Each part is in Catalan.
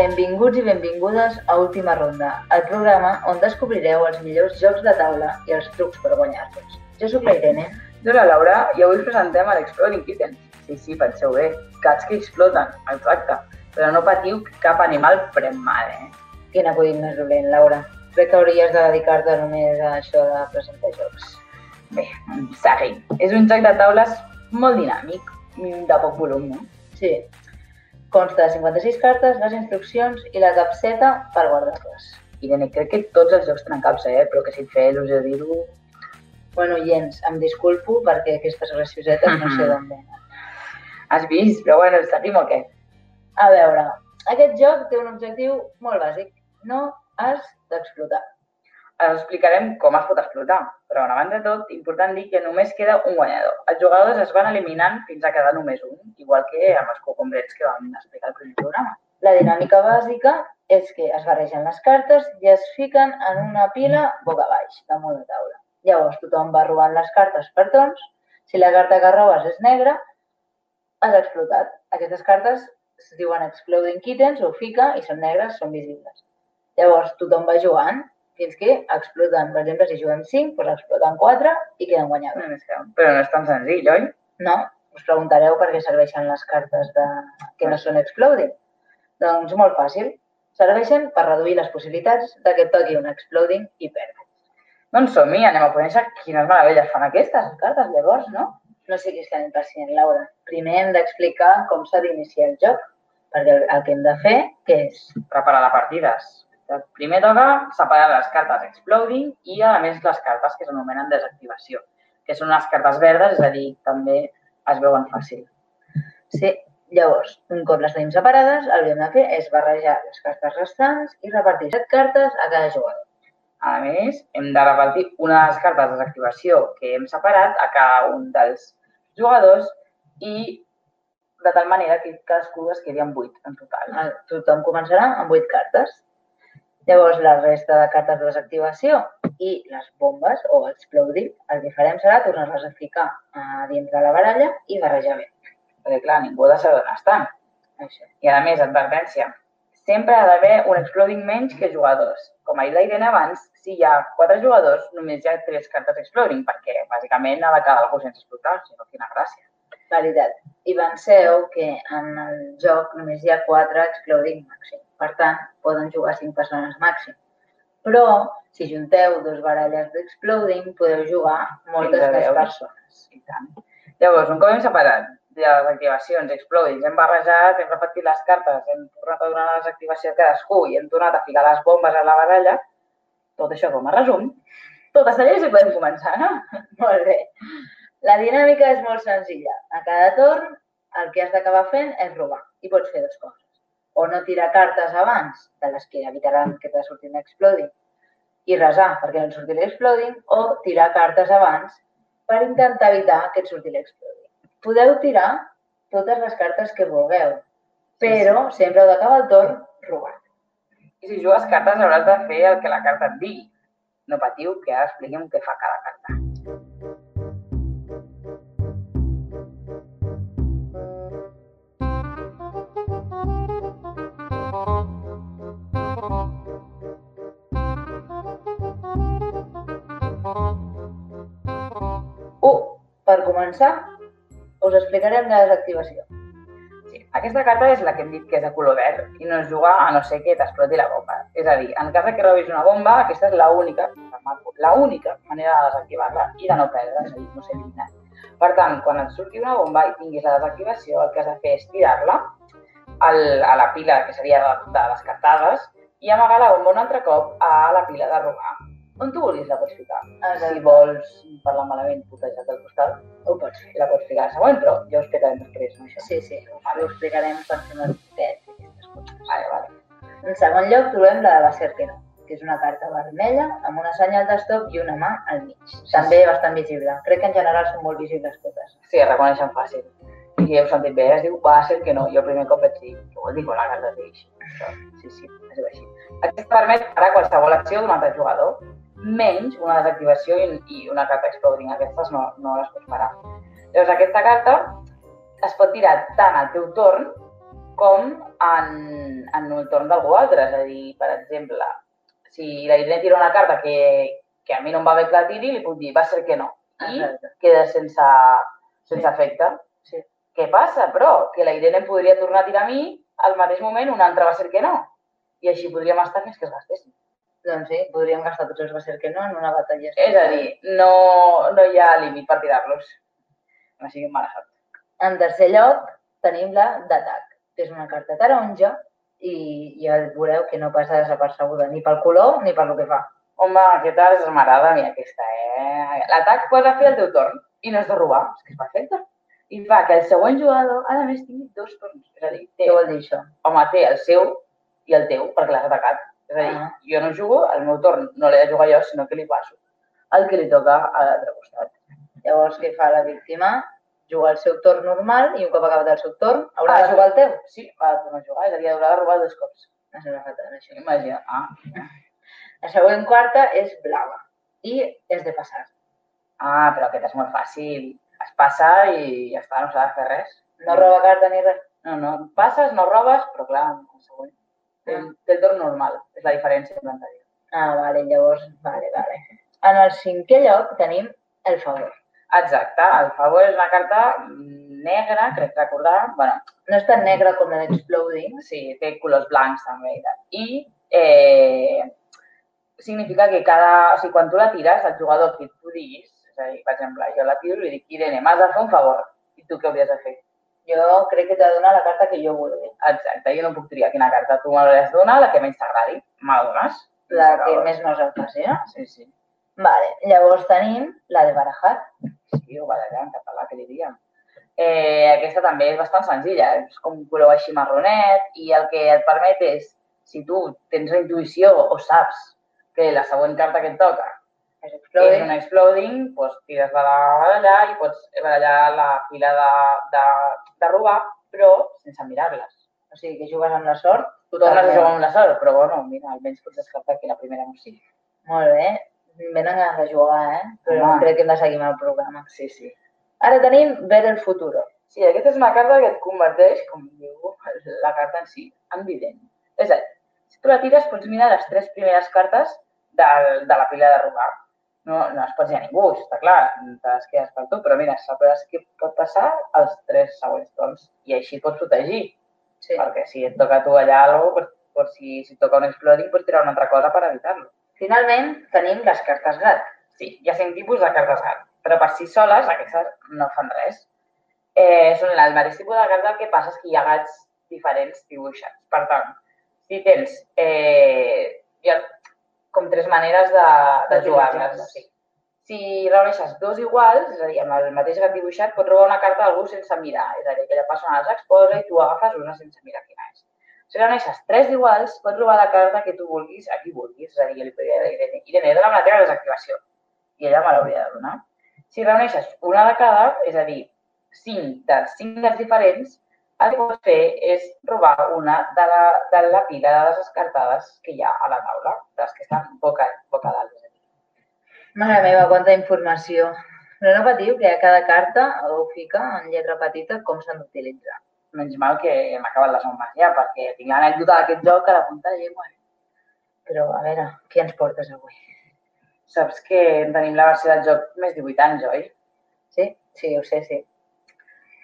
Benvinguts i benvingudes a Última Ronda, el programa on descobrireu els millors jocs de taula i els trucs per guanyar-los. Jo sóc la Irene. Jo la Laura i avui presentem l'Exploding Kitten. Sí, sí, penseu bé, gats que exploten, exacte. Però no patiu que cap animal pren mal, eh? Quin acudit més dolent, Laura. Crec que hauries de dedicar-te només a això de presentar jocs. Bé, seguim. És un joc de taules molt dinàmic, de poc volum, no? Sí. Consta de 56 cartes, les instruccions i la capseta per guardar-les. Irene, crec que tots els jocs tenen capsa, eh? però que si et feia il·lusió dir-ho... Bueno, Jens, em disculpo perquè aquestes graciosetes no sé d'on venen. Has vist? Però bueno, seguim o què? A veure, aquest joc té un objectiu molt bàsic. No has d'explotar. Us explicarem com es pot explotar, però abans de tot, important dir que només queda un guanyador. Els jugadors es van eliminant fins a quedar només un, igual que amb els cocombrets que vam explicar al primer programa. La dinàmica bàsica és que es barregen les cartes i es fiquen en una pila boca baix, damunt la taula. Llavors tothom va robant les cartes per tons. Si la carta que robes és negra, has explotat. Aquestes cartes es diuen Exploding Kittens o fica i són negres, són visibles. Llavors tothom va jugant fins que exploten. Per exemple, si juguem 5, doncs exploten 4 i queden guanyadors. No, però no és tan senzill, oi? No, us preguntareu per què serveixen les cartes de... que no són exploding. Doncs molt fàcil. Serveixen per reduir les possibilitats de que toqui un exploding i perdre. Doncs som-hi, anem a conèixer quines meravelles fan aquestes cartes, llavors, no? No siguis tan impacient, Laura. Primer hem d'explicar com s'ha d'iniciar el joc, perquè el que hem de fer, què és? Preparar la partides. Primer toca separar les cartes Exploding i, a més, les cartes que s'anomenen desactivació, que són les cartes verdes, és a dir, també es veuen fàcil. Sí, llavors, un cop les tenim separades, el que hem de fer és barrejar les cartes restants i repartir set cartes a cada jugador. A més, hem de repartir una de les cartes de desactivació que hem separat a cada un dels jugadors i de tal manera que cadascú es quedi amb 8 en total. Tothom començarà amb 8 cartes. Llavors, la resta de cartes de desactivació i les bombes o exploding, el que farem serà tornar-les a ficar a dins de la baralla i barrejar bé. Perquè, clar, ningú ha de saber on estan. Això. I, a més, advertència, sempre ha d'haver un exploding menys que jugadors. Com ha dit la Irene abans, si hi ha quatre jugadors, només hi ha tres cartes exploding, perquè, bàsicament, ha de quedar algú sense explotar, si no, quina gràcia. Veritat. I penseu que en el joc només hi ha quatre exploding màxim. Per tant, poden jugar cinc persones màxim. Però, si junteu dos baralles d'Exploding, podeu jugar moltes més persones. I tant. Llavors, un cop hem separat de les activacions, Exploding, hem barrejat, hem repartit les cartes, hem tornat a donar les activacions a cadascú i hem tornat a ficar les bombes a la baralla, tot això com a resum, tot està llest i podem començar, no? Molt bé. La dinàmica és molt senzilla. A cada torn, el que has d'acabar fent és robar. I pots fer dues coses o no tirar cartes abans de les que evitaran que te surtin exploding i resar perquè no et surti l'exploding o tirar cartes abans per intentar evitar que et surti l'exploding. Podeu tirar totes les cartes que vulgueu, però sí, sí. sempre heu d'acabar el torn robant. I si jugues cartes hauràs de fer el que la carta et digui. No patiu, que ara expliquem què fa cada carta. Començar, us explicarem la desactivació. Sí, aquesta carta és la que hem dit que és de color verd i no es juga a no ser que t'exploti la bomba. És a dir, en cas que robis una bomba, aquesta és l'única l'única manera de desactivar-la i de no perdre, és a dir, no ser eliminat. Per tant, quan et surti una bomba i tinguis la desactivació, el que has de fer és tirar-la a la pila que seria de, de descartades i amagar la bomba un altre cop a la pila de robar on tu vulguis la pots ficar. Si vols parlar malament, putejar del costat, ho pots fer. La pots ficar a la següent, però ja ho explicarem després, no, això? Sí, sí, ho explicarem per fer una pet i aquestes coses. Vale, vale. En segon lloc trobem la de va ser que no, que és una carta vermella amb una senyal d'estop i una mà al mig. També bastant visible. Crec que en general són molt visibles totes. Sí, es reconeixen fàcil. I heu sentit bé, es diu va ser que no. Jo el primer cop vaig dir, què vol dir quan la carta es Sí, sí, es diu així. Aquesta permet ara qualsevol acció d'un altre jugador, menys una desactivació i, i una carta exploding. Aquestes no, no les pots parar. Llavors, aquesta carta es pot tirar tant al teu torn com en, en el torn d'algú altre. És a dir, per exemple, si la Irene tira una carta que, que a mi no em va bé que la tiri, li puc dir, va ser que no. I Exacte. queda sense, sense Sí. efecte. Sí. Què passa, però? Que la Irene em podria tornar a tirar a mi al mateix moment, un altre va ser que no. I així podríem estar fins que es gastessin. Doncs sí, podríem gastar tots els que no en una batalla. És a dir, no, no hi ha límit per tirar-los. No siguin mala sort. En tercer lloc tenim la d'atac, que és una carta taronja i ja veureu que no passa desapercebuda ni pel color ni per lo que fa. Home, aquesta és m'agrada a mi aquesta, eh? L'atac pots fer al teu torn i no és de robar, és que és perfecte. I fa que el següent jugador, a més, tingui dos torns. És a dir, té, Què vol dir això? home, té el seu i el teu, perquè l'has atacat. És a dir, Ah. jo no jugo, el meu torn no l'he de jugar jo, sinó que li passo el que li toca a l'altre costat. Llavors, què fa la víctima? Juga el seu torn normal i un cop acabat el seu torn haurà Ah, de jugar el teu. Sí, va tornar a jugar, és a dir, haurà de robar dos cops. No sembla fatal, això. Imagina. Ah, La següent quarta és blava i és de passar. ah però aquest és molt fàcil. Es passa i ja està, no s'ha de fer res. No roba carta ni res. No, no, passes, no robes, però clar, el següent. El torn normal, és la diferència amb l'anterior. Ah, vale, llavors, vale, vale. En el cinquè lloc tenim el favor. Exacte, el favor és una carta negra, crec recordar. bueno, No és tan negra com la d'Exploding. sí, té colors blancs també. i tal. I eh, significa que cada... O sigui, quan tu la tires, el jugador que tu diguis, és a dir, per exemple, jo la tiro i li dic, Irene, m'has de fer un favor. I tu què hauries de fer? Jo crec que t'ha de donar la carta que jo vulgui. Exacte, jo no puc triar quina carta tu m'hauràs de donar, la que menys t'agradi. Me la dones. La que més nos el faci, no? Sí, sí. Vale, llavors tenim la de barajar. Sí, ho barallar en català, que diríem. Eh, aquesta també és bastant senzilla, és com un color així marronet i el que et permet és, si tu tens la intuïció o saps que la següent carta que et toca És és Exploding. una exploding, doncs tires la barallar i pots barallar la fila de, de, de robar, però sense mirar-les. O sigui, que jugues amb la sort. Tu tornes a jugar amb la sort, però bueno, mira, almenys pots descartar que la primera no sigui. Molt bé. Venen ganes de jugar, eh? Però Home. crec que hem de seguir amb el programa. Sí, sí. Ara tenim Ver el futuro. Sí, aquesta és una carta que et converteix, com diu la carta en si, en vident. És a dir, si tu la tires pots mirar les tres primeres cartes de, de la pila de robar. No, no es pots dir a ningú, això està clar, te les quedes per tu, però mira, sabràs què pot passar els tres següents torns i així et pots protegir, Sí. perquè si et toca a tu allà alguna cosa, pues, si, si et toca un exploding, pots tirar una altra cosa per evitar-lo. Finalment, tenim les cartes gat. Sí, hi ha cinc tipus de cartes gat, però per si soles aquestes no fan res. Eh, són el mateix tipus de carta, el que passa és que hi ha gats diferents dibuixats. Per tant, si tens eh, hi ha com tres maneres de, de jugar-les. Sí. Si reuneixes dos iguals, és a dir, amb el mateix gat dibuixat, pots robar una carta d'algú sense mirar. És a dir, aquella persona els exposa i tu agafes una sense mirar quina és. Si reuneixes tres iguals, pots robar la carta que tu vulguis a qui vulguis. És a dir, jo li podria dir a Irene, Irene, dona'm la teva desactivació. I ella me l'hauria de donar. Si reuneixes una de cada, és a dir, cinc dels cinc gats diferents, el que fer és robar una de la, de la pila de les descartades que hi ha a la taula, de les que estan boca, boca dalt. Mare meva, quanta informació. Però no patiu que a cada carta ho fica en lletra petita com s'han d'utilitzar. Menys mal que hem acabat les homes ja, perquè tinc l'anècdota d'aquest joc a la punta de llengua. Però, a veure, què ens portes avui? Saps que tenim la versió del joc més 18 anys, oi? Sí? Sí, ho sé, sí.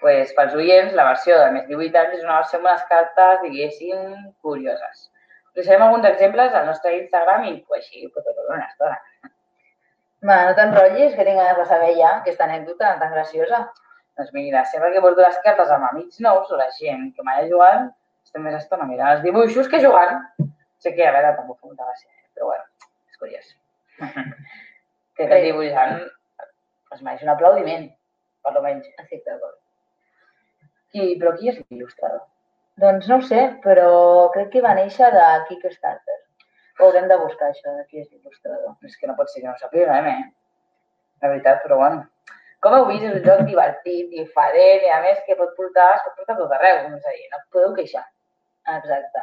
Pues, pels oients, la versió de més 18 anys és una versió amb unes cartes, diguéssim, curioses. Deixarem alguns exemples al nostre Instagram i pues, així pot una estona. Va, no t'enrotllis, que tinc ganes de saber ja aquesta anècdota tan graciosa. Doncs mira, sempre que porto les cartes amb amics nous o la gent que mai ha jugat, estem més estona mirant els dibuixos que jugant. Sé que, a veure, tampoc molta gràcia, eh? però bueno, és curiós. que aquest dibuixant es mereix un aplaudiment, per almenys. Estic d'acord. Qui, però qui és l'il·lustrador? Doncs no ho sé, però crec que va néixer de Kickstarter. Ho haurem de buscar, això, de qui és l'il·lustrador. És que no pot ser que no ho sapiguem, eh? La veritat, però bueno. Com heu vist, és un joc divertit, diferent, i a més que pot portar, es pot portar tot arreu, és a dir, no podeu queixar. Exacte.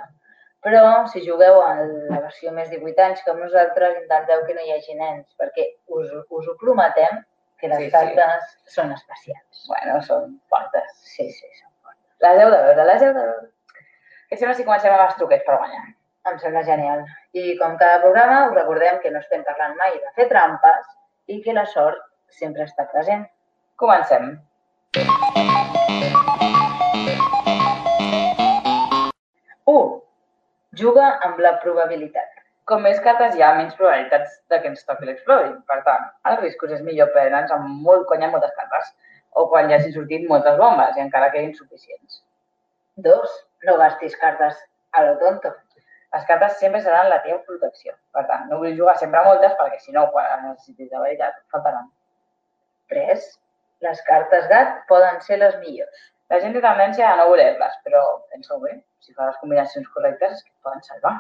Però si jugueu a la versió més 18 anys com nosaltres, intenteu que no hi hagi nens, perquè us, us ho prometem que les Sí, sí. cartes són especials. Bueno, són fortes. Sí, sí, són fortes. Les heu de veure, les heu de veure. Què sembla si comencem amb els truquets per guanyar? Em sembla genial. I com cada programa, us recordem que no estem parlant mai de fer trampes i que la sort sempre està present. Comencem. 1. Juga amb la probabilitat. Com més cartes hi ha, menys probabilitats de que ens toqui l'exploding. Per tant, els riscos és millor prendre'ns amb molt cony amb moltes cartes o quan ja hagin sortit moltes bombes i encara quedin suficients. 2. No gastis cartes a lo tonto. Les cartes sempre seran la teva protecció. Per tant, no vull jugar sempre moltes perquè si no, quan les necessitis de veritat, faltaran. 3. Les cartes gat poden ser les millors. La gent té tendència a no voler-les, però pensa-ho bé. Si fas les combinacions correctes, et poden salvar.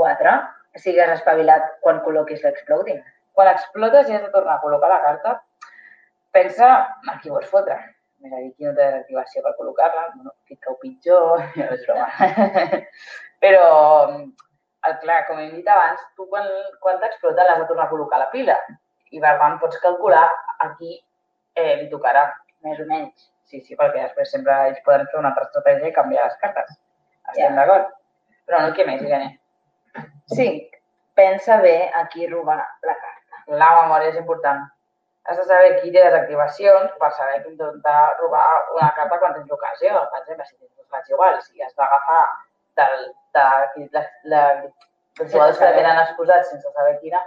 4. Sigues espavilat quan col·loquis l'exploding. Quan explotes i has de tornar a col·locar la carta, pensa a qui vols fotre. És a dir, qui no té l'activació per col·locar-la, bueno, cau pitjor, no és broma. Però, el, clar, com hem dit abans, tu quan, quan t'explota l'has de tornar a col·locar a la pila. I per tant pots calcular a qui eh, li tocarà. Més o menys. Sí, sí, perquè després sempre ells poden fer una altra estratègia i canviar les cartes. Estem Ja. d'acord? Però no, què més, Irene? 5. Pensa bé a qui robar la carta. La memòria és important. Has de saber qui té les activacions per saber qui intentar robar una carta quan tens l'ocasió. Per exemple, si tens dos gats iguals i has d'agafar del, de, de, la, dels jugadors que tenen exposats sense saber quina,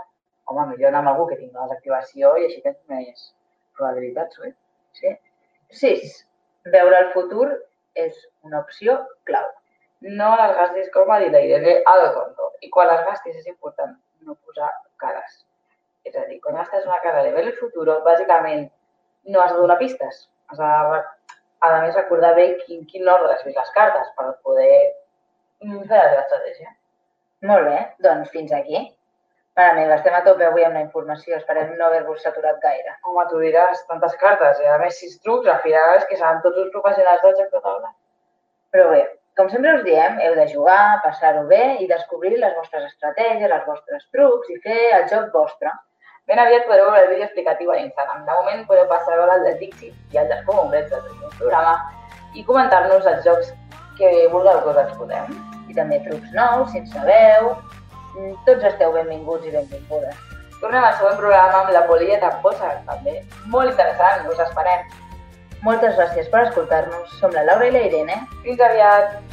home, millor anar amb algú que tingui la desactivació i així tens més probabilitats, oi? Sí. 6. Veure el futur és una opció clau. No les gastis com va dir la Irene a lo tonto. I quan les gastis és important no posar cares. És a dir, quan gastes una cara de ver el futuro, bàsicament no has de donar pistes. Has de, a més, recordar bé quin, quin ordre has vist les cartes per poder mm, fer la teva estratègia. Molt bé, doncs fins aquí. Mare meva, estem a tope avui amb la informació. Esperem no haver-vos saturat gaire. Home, tu diràs tantes cartes i a més sis trucs, al final és que seran tots els professionals del joc de taula. Però bé, com sempre us diem, heu de jugar, passar-ho bé i descobrir les vostres estratègies, els vostres trucs i fer el joc vostre. Ben aviat podreu veure el vídeo explicatiu a l'Instagram. De moment podeu passar a veure el de Dixit i el dels Comungrets del programa i comentar-nos els jocs que vulgueu que us exposem. I també trucs nous, si en sabeu. Mm, Tots esteu benvinguts i benvingudes. Tornem al següent programa amb la Polia Tramposa, també molt interessant, us esperem. Moltes gràcies per escoltar-nos. Som la Laura i la Irene. Fins aviat!